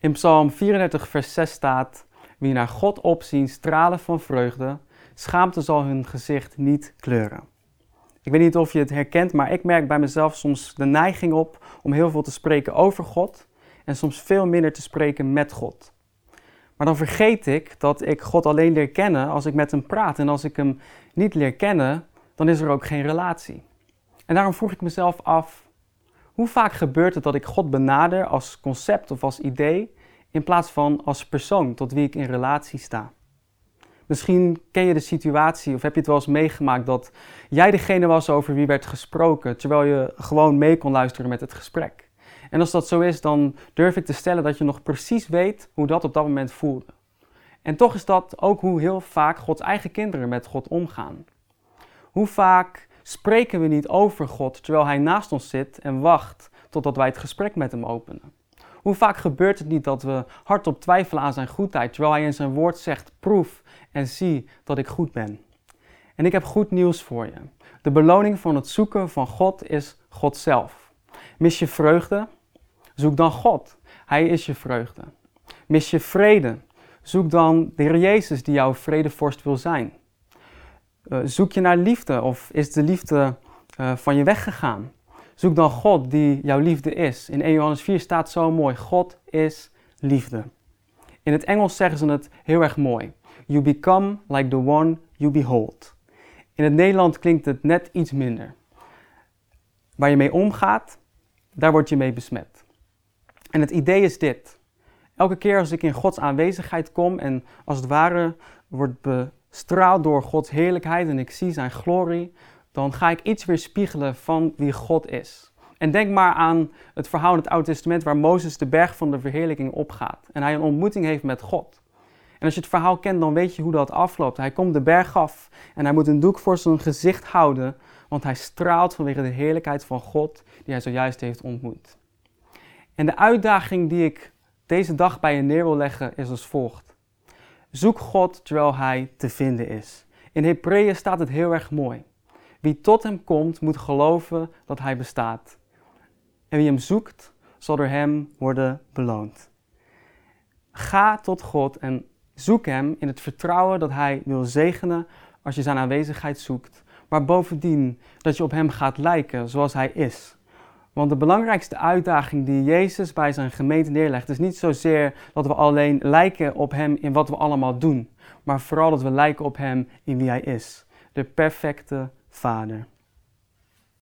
In Psalm 34, vers 6 staat: Wie naar God opzien, stralen van vreugde, schaamte zal hun gezicht niet kleuren. Ik weet niet of je het herkent, maar ik merk bij mezelf soms de neiging op om heel veel te spreken over God en soms veel minder te spreken met God. Maar dan vergeet ik dat ik God alleen leer kennen als ik met hem praat. En als ik hem niet leer kennen, dan is er ook geen relatie. En daarom vroeg ik mezelf af, hoe vaak gebeurt het dat ik God benader als concept of als idee, in plaats van als persoon tot wie ik in relatie sta? Misschien ken je de situatie of heb je het wel eens meegemaakt dat jij degene was over wie werd gesproken, terwijl je gewoon mee kon luisteren met het gesprek. En als dat zo is, dan durf ik te stellen dat je nog precies weet hoe dat op dat moment voelde. En toch is dat ook hoe heel vaak Gods eigen kinderen met God omgaan. Hoe vaak spreken we niet over God terwijl Hij naast ons zit en wacht totdat wij het gesprek met Hem openen? Hoe vaak gebeurt het niet dat we hardop twijfelen aan Zijn goedheid terwijl Hij in Zijn woord zegt: proef en zie dat ik goed ben? En ik heb goed nieuws voor je. De beloning van het zoeken van God is God zelf. Mis je vreugde? Zoek dan God. Hij is je vreugde. Mis je vrede? Zoek dan de Heer Jezus die jouw vredevorst wil zijn. Uh, zoek je naar liefde of is de liefde uh, van je weggegaan? Zoek dan God die jouw liefde is. In 1 Johannes 4 staat zo mooi: God is liefde. In het Engels zeggen ze het heel erg mooi. You become like the one you behold. In het Nederland klinkt het net iets minder. Waar je mee omgaat, daar word je mee besmet. En het idee is dit. Elke keer als ik in Gods aanwezigheid kom en als het ware wordt bestraald door Gods heerlijkheid en ik zie zijn glorie, dan ga ik iets weer spiegelen van wie God is. En denk maar aan het verhaal in het Oude Testament waar Mozes de berg van de verheerlijking opgaat en hij een ontmoeting heeft met God. En als je het verhaal kent, dan weet je hoe dat afloopt. Hij komt de berg af en hij moet een doek voor zijn gezicht houden, want hij straalt vanwege de heerlijkheid van God die hij zojuist heeft ontmoet. En de uitdaging die ik deze dag bij je neer wil leggen is als volgt. Zoek God terwijl Hij te vinden is. In Hebreeën staat het heel erg mooi. Wie tot Hem komt, moet geloven dat Hij bestaat. En wie Hem zoekt, zal door Hem worden beloond. Ga tot God en zoek Hem in het vertrouwen dat Hij wil zegenen als je Zijn aanwezigheid zoekt. Maar bovendien dat je op Hem gaat lijken zoals Hij is. Want de belangrijkste uitdaging die Jezus bij zijn gemeente neerlegt, is niet zozeer dat we alleen lijken op Hem in wat we allemaal doen, maar vooral dat we lijken op Hem in wie Hij is. De perfecte Vader.